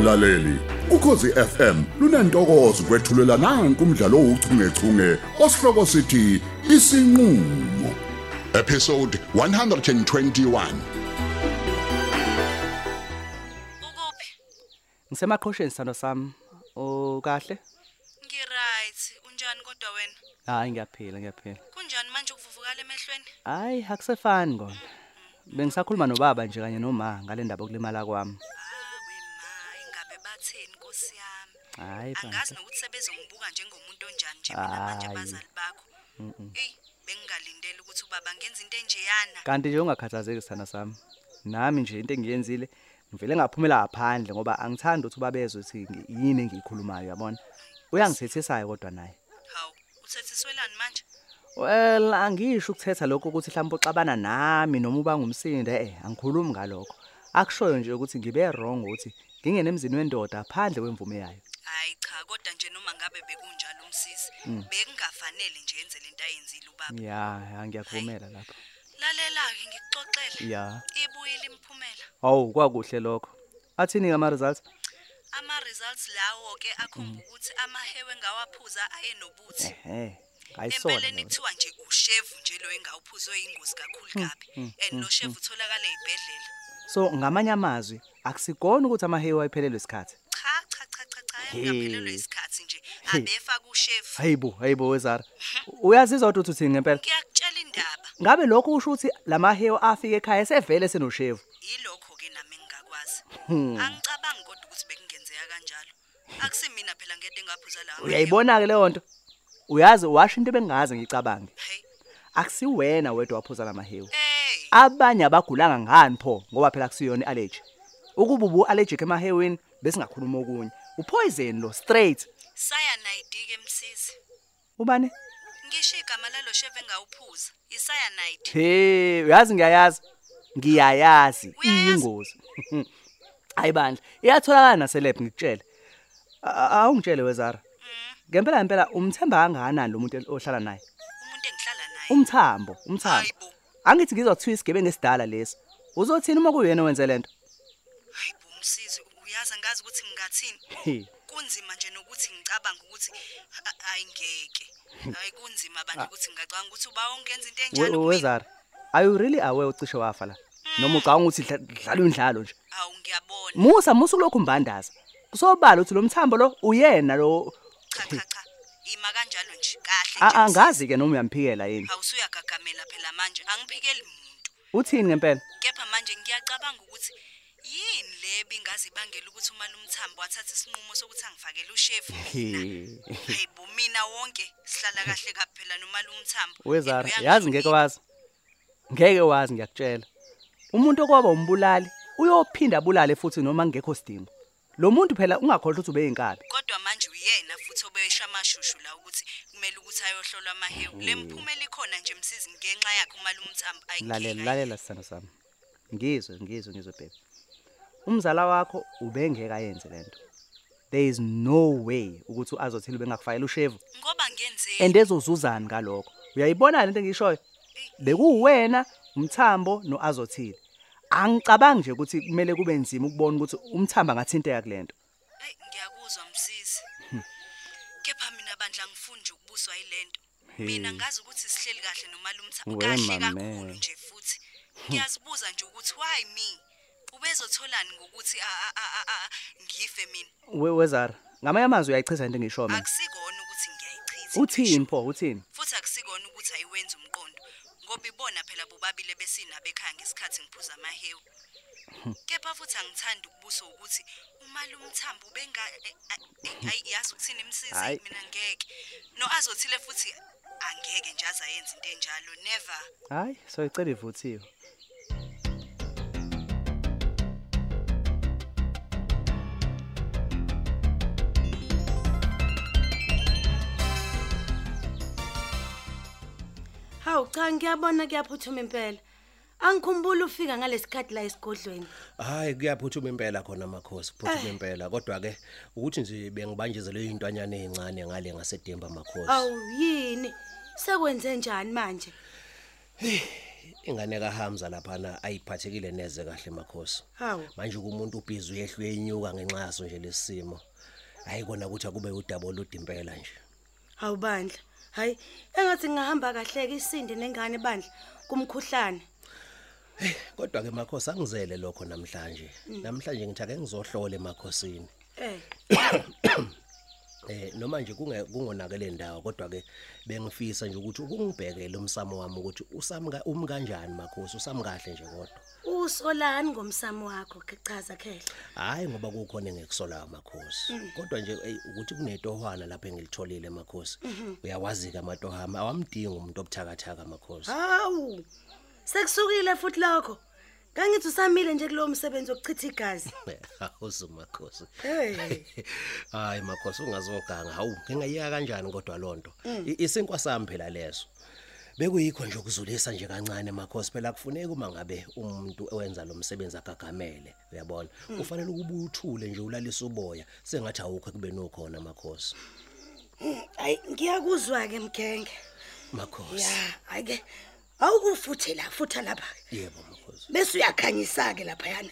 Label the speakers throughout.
Speaker 1: mlaleli ukhosi FM lunantokozo kwethulela nanku umdlalo ouchungechunge osihloko sithi isinqulo episode 121
Speaker 2: Ukuphi?
Speaker 3: Ngisemaqhosheni sithando sami. O kahle?
Speaker 2: Ngiright. Unjani kodwa wena?
Speaker 3: Hayi ngiyaphila ngiyaphila.
Speaker 2: Kunjani manje ukuvuvukala emehlweni?
Speaker 3: Hayi akusefani kona. Bengisakhuluma nobaba nje kanye noma ngale ndaba yokulimala kwami. Hayi
Speaker 2: Angazi
Speaker 3: bandla.
Speaker 2: nokuthi sebezongibuka njengomuntu onjani nje mina manje
Speaker 3: Hayi.
Speaker 2: abazali bakho. Ey, bengingalindele ukuthi ubaba ngenza into enjeyana.
Speaker 3: Kanti nje ungakhathazeki sithando sami. Nami nje into engiyenzile ngivele ngaphumela ngaphandle ngoba angithandi ukuthi ubabezwe ukuthi ngi- yini engiyikhulumayo yabona. Uyangithethisayo kodwa naye.
Speaker 2: Hawu, uthethiswelani manje?
Speaker 3: Well angisho ukuthetha lokho ukuthi mhlawumbe uxabana nami noma uba ngumsinde eh angikhulumi ngalokho. Akushoyo nje ukuthi ngibe wrong ukuthi ngingene emzini wendoda phandle kwemvume yayo.
Speaker 2: Hayi cha, kodwa nje noma ngabe bekunjalo umsisi, bekungafanele nje yenze lento ayenzile ubaba.
Speaker 3: Ya, ya ngiyakuvumela lapho.
Speaker 2: Lalela ke ngikuxoxele.
Speaker 3: Ya.
Speaker 2: Ibuyile imphumela.
Speaker 3: Awu kwakuhle lokho. Athini ama results?
Speaker 2: Ama results lawo ke akhomba ukuthi amahewe ngawaphuza ayenobuthi.
Speaker 3: Ehe. Ngayisona.
Speaker 2: Empeleni kuthiwa nje ushevu nje lo engawuphuzwe ingozi kakhulu kabi. And lo shevu utholakala ezibhedlela.
Speaker 3: So ngamanye amazwi akusikona ukuthi amahewu ayiphelelwe isikhathi.
Speaker 2: Cha cha cha cha cha
Speaker 3: Hey.
Speaker 2: ngaphelelwe isikhathi nje. Abefa kushevu.
Speaker 3: Hayibo, hayibo wezara. Uyazizwa ukuthi uthini ngempela?
Speaker 2: Ngiyakutshela indaba.
Speaker 3: Ngabe lokho usho ukuthi lamahewu afika ekhaya sevele senoshevu.
Speaker 2: Yilokho ke nami engingakwazi.
Speaker 3: Hmm.
Speaker 2: Angicabangi kodwa ukuthi bekungenzeka kanjalo. Akusimina phela ngede ngaphuza la.
Speaker 3: Uyayibona ke leyo nto? Uyazi washo into bengazi ngicabange.
Speaker 2: Hey.
Speaker 3: Akusiwena wedwa waphuza lamahewu.
Speaker 2: Hey.
Speaker 3: Abanye abagulanga ngani pho ngoba phela kusiyona allergy. Ukuba ubu allergic emahewini bese ngakhuluma okunye. Upoison lo straight.
Speaker 2: Cyanide ke msisi.
Speaker 3: Ubani?
Speaker 2: Ngisho igama lalo shevu engawuphuza. Icyanide.
Speaker 3: Hey, uyazi ngiyayazi. Ngiyayazi iyingozi. Hayi bandla, iyatholakala naselab a- Awungitshele wezara. Ngempela ngempela umthemba kangakanani lo muntu ohlala naye?
Speaker 2: Umuntu engihlala naye.
Speaker 3: Umthambo, umthambo. Angithi ngizothiwa isigebe ngesidala lesi. Uzothini uma kuyena owenze lento?
Speaker 2: Hayibo umsisi uyazi ngazi ukuthi ngingathini.
Speaker 3: Hey.
Speaker 2: Kunzima nje nokuthi ngicabanga ukuthi a- ayingeke. Hayi kunzima bandla ukuthi ngicabanga ukuthi uba ungenza into
Speaker 3: we-
Speaker 2: enjalo kumina.
Speaker 3: Wezara. Are you really aware ucishe wafa la? Noma ucabanga ukuthi dla- dlala indlalo nje?
Speaker 2: Hawu ngiyabona.
Speaker 3: Musa musu lokhu mbandasa. Kusobala ukuthi lo mthambo lo uyena lo
Speaker 2: Cha cha cha. Ima kanjalo nje. Kahle
Speaker 3: A-
Speaker 2: nje.
Speaker 3: angazi ke noma uyamphikela yini.
Speaker 2: Awusuyagagamela phela manje. Angiphikeli umuntu.
Speaker 3: Uthini ngempela?
Speaker 2: Kepha manje ngiyacabanga ukuthi yini le bingazi ibangela ukuthi uma lumthambo wathatha isinqumo sokuthi angifakele ushefu mina. Hayibo mina wonke sihlala kahle kaphela noma lumthambo.
Speaker 3: Wezara, yazi ngeke wazi. Ngeke wazi ngiyakutshela. Umuntu okwaba umbulali uyophinda abulale futhi noma ngekho sidingo. Lo muntu phela ungakhohlwa ukuthi ubeyinkabi.
Speaker 2: Kodwa manje uyena futhi obesha amashushu la ukuthi kumele ukuthi ayohlolwa amahewu. Le mphumela ikhona nje msizi ngenxa yakhe uma lumthambo
Speaker 3: Lalela
Speaker 2: ayinkinga.
Speaker 3: lalela sithando sami. Ngizwe ngizwe ngizwe baby. Umzala wakho ubengeke ayenze lento. There is no way ukuthi azothile bengakufayela ushevu
Speaker 2: Ngoba ngenzeni?
Speaker 3: and ezozuzani ngalokho. Uyayibona lento engishoyo? Bekuwena umthambo noazothile. Angicabangi nje ukuthi kumele kube nzima ukubona ukuthi umthambo angathinteka kulento.
Speaker 2: Hey ngiyakuzwa msisi. Kepha mina bandla ngifuni nje ukubuswa yilento.
Speaker 3: Hey.
Speaker 2: Mina ngazi ukuthi sihleli kahle noma lumthambo
Speaker 3: We
Speaker 2: kahle
Speaker 3: mame.
Speaker 2: kakhulu nje futhi. Ngiyazibuza nje ukuthi why me? Ubezotholani ngokuthi a- a- a- a- a- ngife mina?
Speaker 3: We wezara. Ngamanye amazwi uyayichiza into engisho mina.
Speaker 2: Akusikona ukuthi ngiyayichitha.
Speaker 3: Uthini pho uthini?
Speaker 2: Futhi akusikona ukuthi ayiwenza umqondo. Ngoba ibona phela bobabile besina bekhaya ngesikhathi ngiphuza amahewu. Kepha futhi angithandi ukubuso ukuthi uma lumthambo benga eh, eh, ayi yazi ukuthini imsizi
Speaker 3: Hayi.
Speaker 2: mina ngeke. No azothile futhi angeke nje azayenza into enjalo never.
Speaker 3: Hayi, so icela ivuthiwe.
Speaker 4: Hawu cha ngiyabona kuyaphuthuma impela. Angikhumbula ufika ngalesikhathi la esigodlweni.
Speaker 5: Hayi kuyaphuthuma impela khona makhosi phuthuma impela kodwa ke ukuthi nje bengibanjezele izintwanyana ezincane ngale ngasedemba makhosi
Speaker 4: Awu yini? Sekwenze njani manje?
Speaker 5: ingane kaHamza laphana ayiphathekile neze kahle makhosi
Speaker 4: Hawu.
Speaker 5: manje kumuntu ubhizi uyehlwe enyuka ngenxa yaso nje lesimo ayikona ukuthi akube udabo ludimpela nje
Speaker 4: Awubandla. Hayi, engathi ngahamba kahleke isindi nengane bandla kumkhuhlane.
Speaker 5: kodwa ke makhosi angizele lokho namhlanje. Namhlanje ngithi ake ngizohlola emakhosini
Speaker 4: Eh.
Speaker 5: eh noma nje kungonakele ndawo kodwa ke bengifisa nje ukuthi ukungibhekele umsamo wami ukuthi usami ka- umi kanjani makhosi? Usami kahle nje kodwa.
Speaker 4: Usolani ngomsamo wakho kechaza khehla.
Speaker 5: hayi ngoba kukhona engekusolayo makhosi kodwa nje ey, ukuthi kunetohwana lapha engilitholile makhosi uyawazi ke amatohama awamdingi umuntu obuthakathaka makhosi
Speaker 4: Hawu. Sekusukile futhi lokho. Kangithi usamile nje kulowo msebenzi wokuchitha igazi.
Speaker 5: awuzu makhosi
Speaker 4: Hey.
Speaker 5: hayi makhosi ungazoganga hawu ngingayika kanjani kodwa lonto isinkwa sami phela leso bekuyikho nje ukuzulisa nje kancane makhosi phela kufuneka uma ngabe umuntu owenza lo msebenzi agagamele uyabona kufanele ukuba uthule nje ulalisa uboya sengathi awukho kube nokhona makhosi
Speaker 4: Hayi ngiyakuzwa ke mgenge.
Speaker 5: makhosi
Speaker 4: Ya, ayike. Awukufuthe la, futha lapha.
Speaker 5: yebo makhosi
Speaker 4: Bese uyakhanyisa ke lapha yana.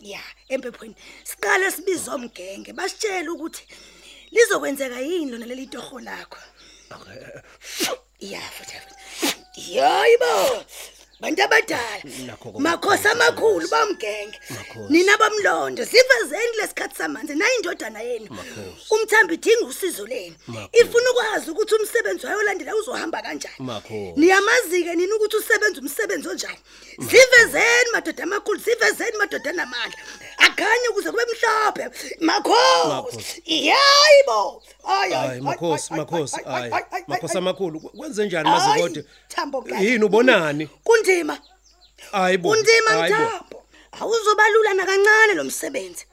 Speaker 4: Ya, empephweni. Siqale sibize omgenge, basitshela ukuthi lizokwenzeka yini lona leli torho lakho. Ya, futha. futha. Yayibo. Bantu abadala.
Speaker 5: Nakho ke
Speaker 4: Makhosi amakhulu bamgenge.
Speaker 5: Makhosi.
Speaker 4: Nina bamlondo, sivezeni lesikhathi samanzi nayi indodana yenu.
Speaker 5: Makhosi.
Speaker 4: Umthambi idinga usizo lenu.
Speaker 5: Makhosi.
Speaker 4: Ifuna ukwazi ukuthi umsebenzi wayo olandela uzohamba kanjani.
Speaker 5: Makhosi.
Speaker 4: Niyamazi-ke nini ukuthi usebenza umsebenzi onjani sivezeni madoda amakhulu sivezeni madoda anamandla akhanye ukuze kube mhlophe makhosi
Speaker 5: Makhosi.
Speaker 4: yayibo Ay, ay,
Speaker 5: hayi
Speaker 4: ay,
Speaker 5: makhosi makhosi
Speaker 4: ay, ay,
Speaker 5: hayi
Speaker 4: ay, ay,
Speaker 5: makhosi amakhulu kwenze njani
Speaker 4: Thambo kahle.
Speaker 5: yini ubonani?
Speaker 4: Kundima
Speaker 5: hayibo hayibo.
Speaker 4: mthambo awuzobalula nakancane lo msebenzi.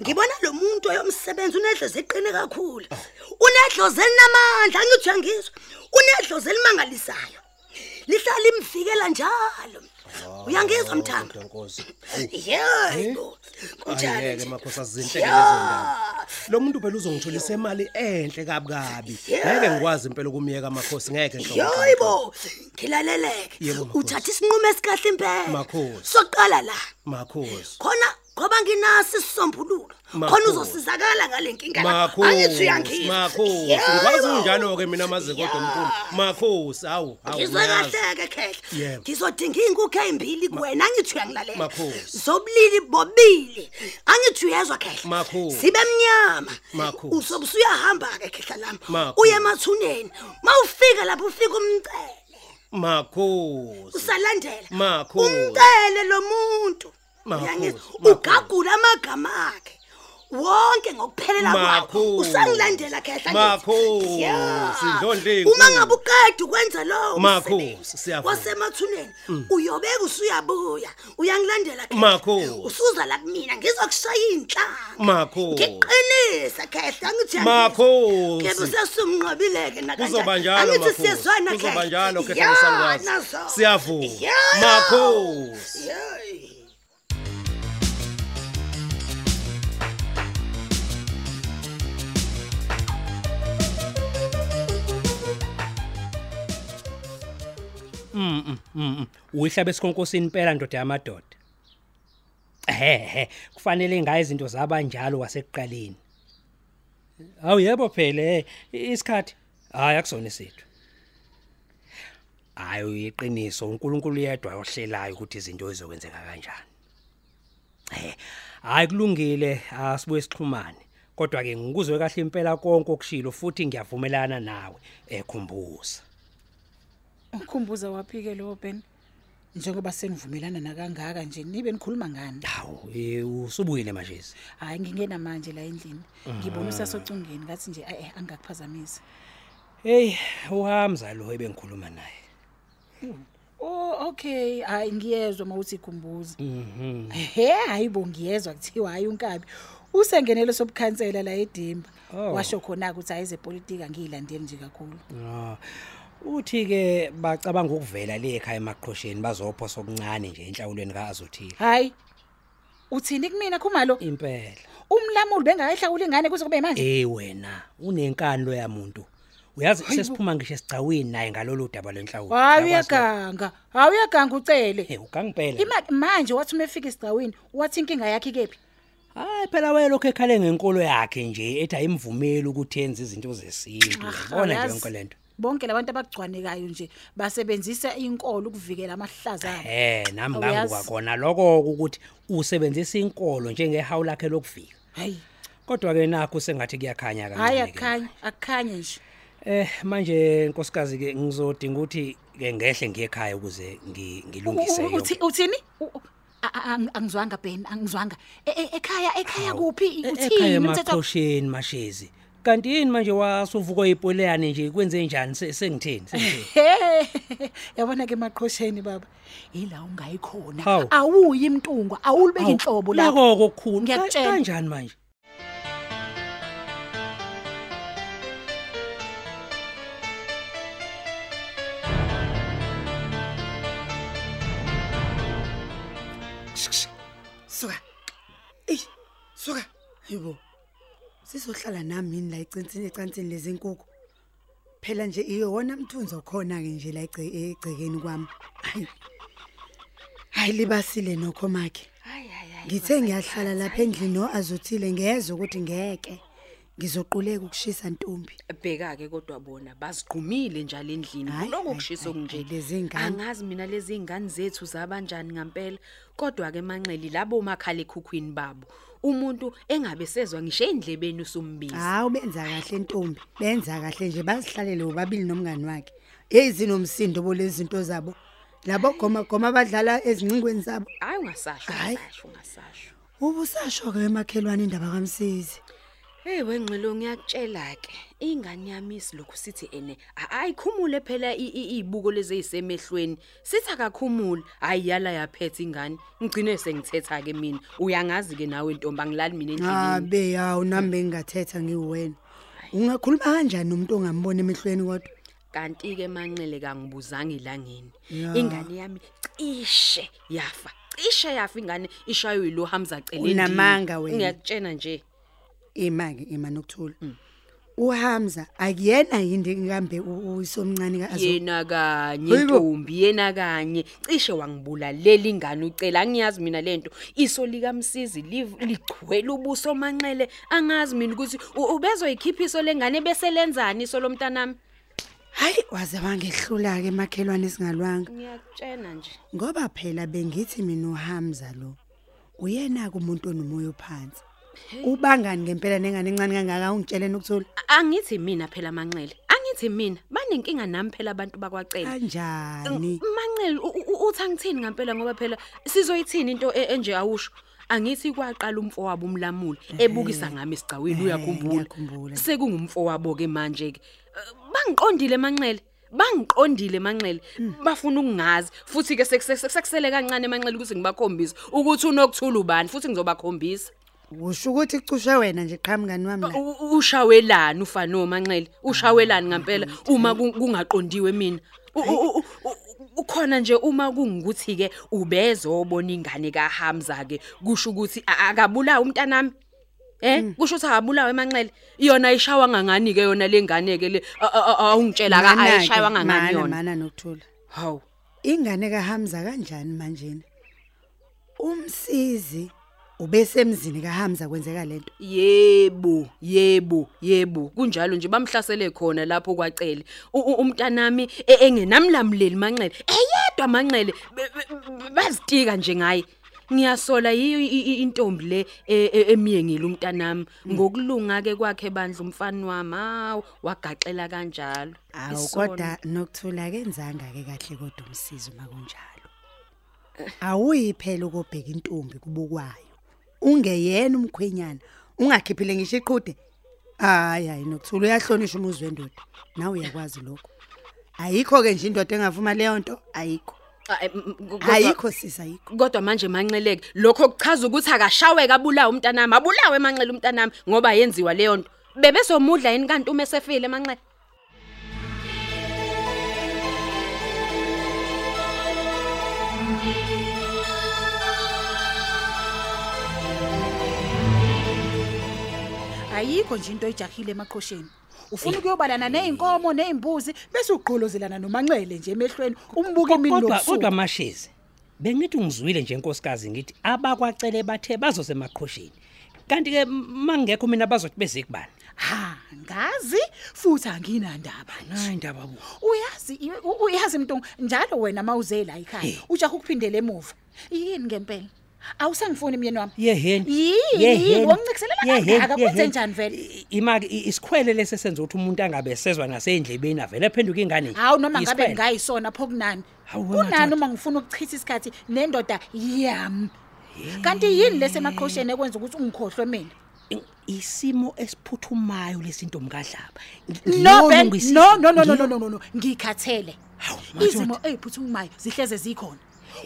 Speaker 4: Ngibona lo muntu oyomsebenzi unedlozi eqine kakhulu. Unedlozi elinamandla angithi uyangizwa. Unedlozi elimangalisayo lihlala imvikela njalo. Uyangizwa mthambo
Speaker 5: Kodwa
Speaker 4: yebo. Kunjalo
Speaker 5: ayeke
Speaker 4: nje.
Speaker 5: makhosi azinhle
Speaker 4: Ya.
Speaker 5: lezo ndaba lo muntu phela uzongitholisa imali enhle kabi kabi
Speaker 4: Yeah.
Speaker 5: ngeke ngikwazi impela ukumyeka amakhosi ngeke nhlobo
Speaker 4: yoyibo ngilaleleke
Speaker 5: Yebo, makhosi.
Speaker 4: uthatha isinqumo esikahle impela
Speaker 5: Makhosi.
Speaker 4: soqala la
Speaker 5: makhosi
Speaker 4: khona ngoba nginaso isisombululo khona
Speaker 5: Makhosi.
Speaker 4: uzosizakala ngale nkinga la.
Speaker 5: makhosi
Speaker 4: angithi uyangizwa
Speaker 5: makhosi
Speaker 4: Yebo.
Speaker 5: ngikwazi unjalo ke mina maze kodwa
Speaker 4: Ya.
Speaker 5: omkhulu makhosi awu awu
Speaker 4: ngizwe
Speaker 5: ngiyazi.
Speaker 4: kahle ke khehla
Speaker 5: Yebo.
Speaker 4: ngizodinga inkukhu ezimbili kuwena angithi uyangilalela
Speaker 5: Makhosi.
Speaker 4: zobulili bobili angithi uyezwa khehla
Speaker 5: Makhosi.
Speaker 4: sibe mnyama
Speaker 5: Makhosi.
Speaker 4: usobe usuyahamba ke khehla lami
Speaker 5: Makhosi.
Speaker 4: uye emathuneni mawufika lapho ufika umcele
Speaker 5: makhosi
Speaker 4: usalandela
Speaker 5: Makhosi.
Speaker 4: umcele lo muntu
Speaker 5: Makhosi,
Speaker 4: Uyangizwa?
Speaker 5: makhosi.
Speaker 4: Ugagula amagama akhe wonke ngokuphelela kwawo
Speaker 5: Makhosi.
Speaker 4: usangilandela khehla
Speaker 5: Makhosi,
Speaker 4: Ya.
Speaker 5: Ndlondle
Speaker 4: uma
Speaker 5: enkulu.
Speaker 4: ngabe uqeda ukwenza lo
Speaker 5: Makhosi,
Speaker 4: msebenzi
Speaker 5: siyavuma.
Speaker 4: wasemathuneni uyobeka usuyabuya uyangilandela khehla
Speaker 5: Makhosi.
Speaker 4: usuza la kumina ngizokushaya inhlanga
Speaker 5: Makhosi.
Speaker 4: ngiqinisa khehla angithi
Speaker 5: Makhosi.
Speaker 4: kebe usesumnqobileke na
Speaker 5: kuzoba njalo
Speaker 4: angithi
Speaker 5: makhosi
Speaker 4: siyezwana
Speaker 5: kuzoba
Speaker 4: khehla.
Speaker 5: njalo
Speaker 4: Ya,
Speaker 5: khehla lisalukwazi
Speaker 4: nazo.
Speaker 5: siyavuma
Speaker 4: Ya.
Speaker 5: Makhosi
Speaker 4: Yeyi.
Speaker 2: uyihlabe esikhonkosini impela ndoda yamadoda. Ehe kufanele ngaye izinto zabanjalo wasekuqaleni. Awu yebo phela eh, isikhathi. Hayi akusona isethu hayi uyiqiniso uNkulunkulu yedwa ohlelayo ukuthi izinto ezokwenzeka kanjani. Eh hayi kulungile asibuye sixhumane. Kodwa ke ngikuzwe kahle impela konke okushilo futhi ngiyavumelana nawe ekhumbuza
Speaker 6: Ukhumbuza waphike lo Ben. Njengoba senivumelana nakangaka nje nibe nikhuluma ngani?
Speaker 2: hawu eh, usubuyile manje
Speaker 6: Hayi ngingena manje la endlini. Ngibona usasocungeni ngathi nje eh angakuphazamisa.
Speaker 2: Hey, uHamza lo ebengikhuluma naye.
Speaker 6: Oh okay, hayi ngiyezwa mawuthi ikhumbuza.
Speaker 2: Mhm.
Speaker 6: He hayibo ngiyezwa kuthiwa hayi unkabi. Usengenelo sobukhansela la eDimba.
Speaker 2: Oh.
Speaker 6: Washo khona ukuthi hayi zepolitika ngiyilandeli nje kakhulu.
Speaker 2: Ah. Uthi ke bacabanga ukuvela le ekhaya emaqhosheni bazopho sokuncane nje enhlawulweni kaAzothile.
Speaker 6: Hayi. Uthini kumina khumalo?
Speaker 2: Impela.
Speaker 6: Umlamuli bengayihlawula ingane kuze kube manje.
Speaker 2: Eh wena, unenkani lo yamuntu. uyazi sesiphuma ngisho esigcawini naye ngalolu daba lenhlawulo
Speaker 6: hayi
Speaker 2: Uyakwazi lokho?
Speaker 6: uyaganga hayi uyaganga ucele
Speaker 2: Hey ukangempela
Speaker 6: Ima manje wathi umefika esigcawini wathi inkinga yakhe kephi
Speaker 2: hayi phela wayelokho ekhale ngenkolo yakhe nje ethi ayimvumeli ukuthi enze izinto zesintu yabona nje
Speaker 6: Yazi,
Speaker 2: yonke lento
Speaker 6: bonke labantu abagcwanekayo nje basebenzisa inkolo ukuvikela amahlaza abo.
Speaker 2: Eh nami
Speaker 6: Awuyazi.
Speaker 2: nganguka khona lokho ukuthi usebenzisa inkolo njengehawu lakhe lokufika
Speaker 6: hayi.
Speaker 2: Kodwa ke nakho sengathi kuyakhanya kancane
Speaker 6: hayi
Speaker 2: ke.
Speaker 6: akukhanye akukhanye nje.
Speaker 2: Eh manje nkosikazi ke ngizodinga ukuthi ke ngehle ngiye ekhaya ukuze ngi- ngilungise
Speaker 6: U- u- uthi
Speaker 2: yonke.
Speaker 6: uthini? U- u- a- a- ang- angizwanga Ben angizwanga. E- e- ekhaya ekhaya
Speaker 2: Hawu,
Speaker 6: kuphi?
Speaker 2: E-
Speaker 6: uthini
Speaker 2: Ekhaya
Speaker 6: umthetho?
Speaker 2: emaqhosheni mashezi. Kanti yini manje wasuvuka ipoliyane nje kwenze njani Se- sengitheni sengitheni.
Speaker 6: He, yabona ke maqhosheni baba ila ungayikhona
Speaker 2: Hawu.
Speaker 6: awuyi imntungwa awulibeki inhlobo la
Speaker 2: Lokho kokukhulu.
Speaker 6: Ngiyakutshela.
Speaker 2: Kanjani manje?
Speaker 7: Suka. Ey, suka. Hayibo. Sizohlala nami yini la ecansini ecansini lezi nkukhu. Phela nje iyona mthunzi okhona ke nje la egce- egcekeni kwami. Hayi. Hayi libasile nokho makhe. Ngithe ngiyahlala lapha endlini no azothile ngeze ukuthi ngeke. Ngizoquleka ukushisa ntombi.
Speaker 8: bheka ke kodwa bona bazigqumile njalo endlini
Speaker 7: hayi,
Speaker 8: kushisa
Speaker 7: hayi,
Speaker 8: kunje
Speaker 7: hayi, lezi ngane.
Speaker 8: angazi mina lezi ingane zethu zabanjani ngempela kodwa ke manxeli labo makhala ekhukhwini babo umuntu engabe sezwa ngisho endlebeni usumbiza
Speaker 7: Hawu benza kahle ntombi. Benza kahle nje bazihlalele bobabili nomngani wakhe. Ezinomsindo bolezi zinto zabo. Labo goma goma abadlala ezincingweni zabo.
Speaker 8: hayi ungasasho ungasasho ungasasho
Speaker 7: Ubusasho ke emakhelwane indaba kaMsisi.
Speaker 8: Hey wengxelo ngiyakutshela ke ingane yami isilokhu sithi ene a- ayikhumule phela i- i- izibuko lezi ezisemehlweni. Sithi akakhumule ayiyala yaphetha ingane. Ngigcine sengithetha ke mina. Uyangazi ke nawe ntombi angilali mina endlini
Speaker 7: Abe yawu nami bengingathetha ngiwena. Ungakhuluma kanjani nomuntu ongambona emehlweni kodwa?
Speaker 8: kanti ke manxele kangibuzanga ilangeni
Speaker 7: Ya.
Speaker 8: ingane yami cishe yafa. Cishe yafa ingane ishaywe yilo Hamza celendini
Speaker 7: Unamanga wena.
Speaker 8: ngiyakutshena nje.
Speaker 7: Imake ima nokuthula. uHamza akuyena yindi ngihambe uyisomncane kaAzo
Speaker 8: yena kanye
Speaker 7: Hayibo.
Speaker 8: ntombi yena kanye. Cishe wangibulalela ingane ucela angiyazi mina lento iso lika msizi liv- ligcwele ubuso manxele angazi mina ukuthi u- ubezoyikhipha iso lengane bese lenzani iso lomntanami
Speaker 7: hayi waze bangehlula ke emakhelwane singalwanga
Speaker 8: ngiyakutshena nje.
Speaker 7: Ngoba phela bengithi mina uHamza lo uyena kumuntu onomoya phansi ubangani ngempela nengane encane kangaka ungitsheleni ukuthula
Speaker 8: angithi mina phela manxele angithi mina banenkinga nami phela abantu bakwacela
Speaker 7: kanjani
Speaker 8: manxele uthi angithini ngempela ngoba phela sizoyithini into e- enje awusho angithi kwaqala umfowabo umlamuli ebukisa ngami esigcawini uyakhumbula
Speaker 7: ngiyakhumbula.
Speaker 8: sekungumfowabo ke manje ke Eh, bangiqondile manxele bangiqondile manxele bafuna ukungazi futhi ke sekusele kancane manxele ukuthi ngibakhombise ukuthi unokuthula ubani futhi ngizobakhombisa
Speaker 7: usho ukuthi cishe wena nje qha mngani wami la?
Speaker 8: Ushawelani ufano manxele ushawelani ngempela uma ku- kungaqondiwe mina? Ukhona nje uma kungikuthi ke ubezobona ingane kaHamza ke kusho ukuthi akabulawa umntanami? Eh? Kusho ukuthi akabulawa emanxele? Yona ishawa ngangani ke yona lengane ke le? Awungitshela ka
Speaker 7: Mana-ke,
Speaker 8: ayishaywa ngangani yona?
Speaker 7: mana nokuthula.
Speaker 8: Hawu.
Speaker 7: Ingane kaHamza kanjani manje umsizi. Ubesemzini kaHamza kwenzeka lento
Speaker 8: Yebo, yebo, yebo. Kunjalo nje bamhlasele khona lapho kwacele. U- u- Umntanami e- engenamlamleli manxele. Eyedwa manxele be- be- bazitika nje ngaye. Ngiyasola yiyo i- i- intombi le e- e- emiyengile umntanami ngokulunga ke kwakhe bandla umfana wami hawu wagaxela kanjalo.
Speaker 7: awu
Speaker 8: Isono.
Speaker 7: kodwa nokuthula kenzanga ke kahle kodwa umsizi uma kunjalo awuyiphela ukubheka intombi kubukwayo ungeyena umkhwenyana ungakhiphile ngisho iqhude. Hayi hayi nokuthula uyahlonishwa umuzi wendoda nawe uyakwazi lokho. Ayikho ke nje indoda engavuma leyo nto? Ayikho.
Speaker 8: Ah, eh, m- m- kodwa-
Speaker 7: ayikho sisa ayikho.
Speaker 8: Kodwa manje manxeleke lokho kuchaza ukuthi akashawe kabulawa umntanami abulawe emanxele umntanami ngoba yenziwa leyo nto. Bebesomudla yini kanti uma esefile emanxele
Speaker 6: ayikho nje into ejahile emaqhosheni. Ufuna ukuyobalana nezinkomo nezimbuzi bese ugqolozelana nomanxele nje emehlweni umbuke imini
Speaker 2: kodwa
Speaker 6: lobusuku
Speaker 2: kodwa mashezi bengithi ungizwile nje inkosikazi ngithi abakwacele bathe bazosemaqhosheni kanti ke mangekho mina bazothi beze kubani?
Speaker 6: Ha ngazi futhi anginandaba
Speaker 2: hayi indaba bu.
Speaker 6: Uyazi i- u- uyazi mntu njalo wena mawuze la ekhaya ujaha ukuphindela emuva. Yini ngempela? Awusangifuni myeni wami.
Speaker 2: Yeheni
Speaker 6: Yini,
Speaker 2: Yeheni.
Speaker 6: wangicikisela
Speaker 2: Yeheni,
Speaker 6: kangaka, kwenze
Speaker 2: yeheni.
Speaker 6: njani vele?
Speaker 2: I- imaki i- isikhwele lesesenza ukuthi umuntu angabe sezwa nasendlebeni avele aphenduka ingane.
Speaker 6: Hawu noma ngabe
Speaker 2: Isikhwele.
Speaker 6: ngayisona pho kunani?
Speaker 2: Hawu, wena
Speaker 6: kunani
Speaker 2: Ndoda.
Speaker 6: uma ngifuna ukuchitha isikhathi? Nendoda yami kanti yini lesemaqhosheni ekwenza ukuthi ungikhohlwe mina?
Speaker 2: I- isimo esiphuthumayo lesintombi kaDlaba
Speaker 6: no Ben
Speaker 2: Ngiyolungisa-
Speaker 6: no no no no
Speaker 2: ngiyo-
Speaker 6: no no no ngikhathele.
Speaker 2: Hawu, madoda.
Speaker 6: izimo eziphuthumayo zihleze zikhona.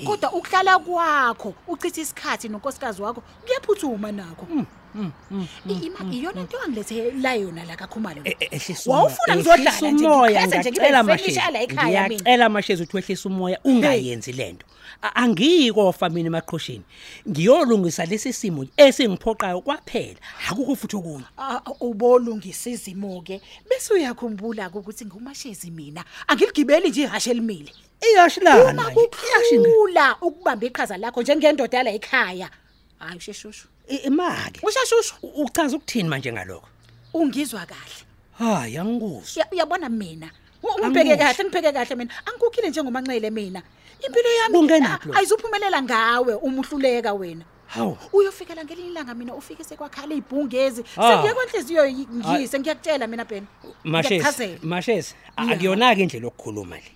Speaker 6: Kodwa ukuhlala kwakho uchitha isikhathi nonkosikazi wakho kuyaphuthuma nakho. I- ima- iyona into yangilethe la yona la kakhumalo
Speaker 2: E- e- ehlisa umoya.
Speaker 6: wawufuna ngizodlala
Speaker 2: Ehlisa
Speaker 6: nje
Speaker 2: umoya
Speaker 6: ngiphethe nje
Speaker 2: ngiyacela
Speaker 6: ngibe
Speaker 2: mashezi.
Speaker 6: fenisha la ekhaya mina.
Speaker 2: Ngiyacela mashezi ukuthi wehlisa umoya ungayenzi lento A- angiyikofa mina emaqhosheni. Ngiyolungisa lesi simo esingiphoqayo kwaphela. Akukho futhi okunye.
Speaker 6: Ah, ubolungisa izimo ke bese uyakhumbula ukuthi ngumashezi mina. Angiligibeli nje ihashe elimile.
Speaker 2: Iyashilana
Speaker 6: uma
Speaker 2: nje, iyashinga
Speaker 6: kukhula ukubamba iqhaza lakho njengendoda yala ekhaya. Hayi usheshushu.
Speaker 2: I- imake.
Speaker 6: Usheshushu.
Speaker 2: U- uchaza ukuthini manje ngalokho?
Speaker 6: Ungizwa kahle.
Speaker 2: Hayi angikuzwa
Speaker 6: Ya- uyabona mina? U- ungibheke
Speaker 2: Angikusho.
Speaker 6: kahle ngibheke kahle mina? Angikukhile njengomanxele mina. Impilo yami
Speaker 2: Kungenaphi lokho?
Speaker 6: ayizuphumelela ngawe uma uhluleka wena.
Speaker 2: Hawu.
Speaker 6: Uyofikela ngelinye ilanga mina ufike sekwakhala izibhungezi
Speaker 2: Ah.
Speaker 6: sengiye kwenhliziyo yi- ngiyise ngiyakutshela mina phela
Speaker 2: mashezi
Speaker 6: Ngiyakuchazela.
Speaker 2: mashezi
Speaker 6: Ya.
Speaker 2: akuyona ke indlela okukhuluma le.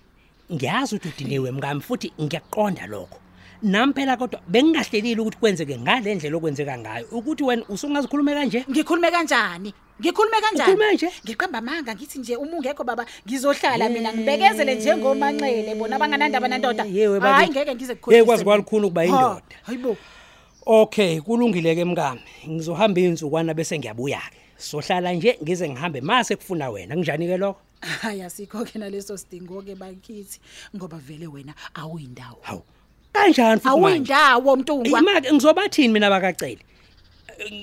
Speaker 2: Ngiyazi ukuthi udiniwe mngami futhi ngiyaqonda lokho. Nami phela kodwa bengingahlelile ukuthi kwenzeke ngale ndlela okwenzeka ngayo ukuthi wena usungazikhulume kanje?
Speaker 6: Ngikhulume kanjani? Ngikhulume kanjani?
Speaker 2: Ukhulume nje?
Speaker 6: ngiqamba amanga ngithi nje uma ungekho baba ngizohlala mina ngibekezele njengomanxele bona abanganandaba nandoda.
Speaker 2: Yewe bakithi.
Speaker 6: hayi ngeke ngize
Speaker 2: Ngeke kwazi kwalikhulu ukuba yindoda.
Speaker 6: hayibo
Speaker 2: okay kulungile ke mngami. Ngizohamba insukwana bese ngiyabuya ke sohlala nje ngize ngihambe mase kufuna wena. Kunjani ke lokho?
Speaker 6: Hayi asikho ke naleso sidingo ke bakithi ngoba vele wena awuyindawo.
Speaker 2: Hawu kanjani futhi manje?
Speaker 6: Awuyindawo mntungwa
Speaker 2: imake ngizobathini mina bakacele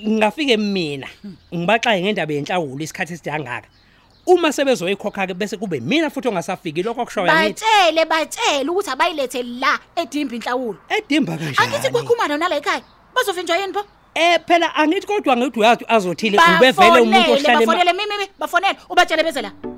Speaker 2: ngingafike mina ngibaxaye ngendaba yenhlawulo isikhathi esidangaka uma sebezoyikhokha ke bese kube mina futhi ongasafiki lokho kushoyo ngithi
Speaker 6: batshele batshele ukuthi abayilethe la edimba inhlawulo.
Speaker 2: Edimba
Speaker 6: angithi
Speaker 2: kanjani
Speaker 6: kwakhumana nala ekhaya bazovinjwa yini pho?
Speaker 2: Eh phela angithi kodwa ngithi uyazi azothile ubevele umuntu ohlala ema-
Speaker 6: bafonele mimi mimi bafonele ubatshele bese la.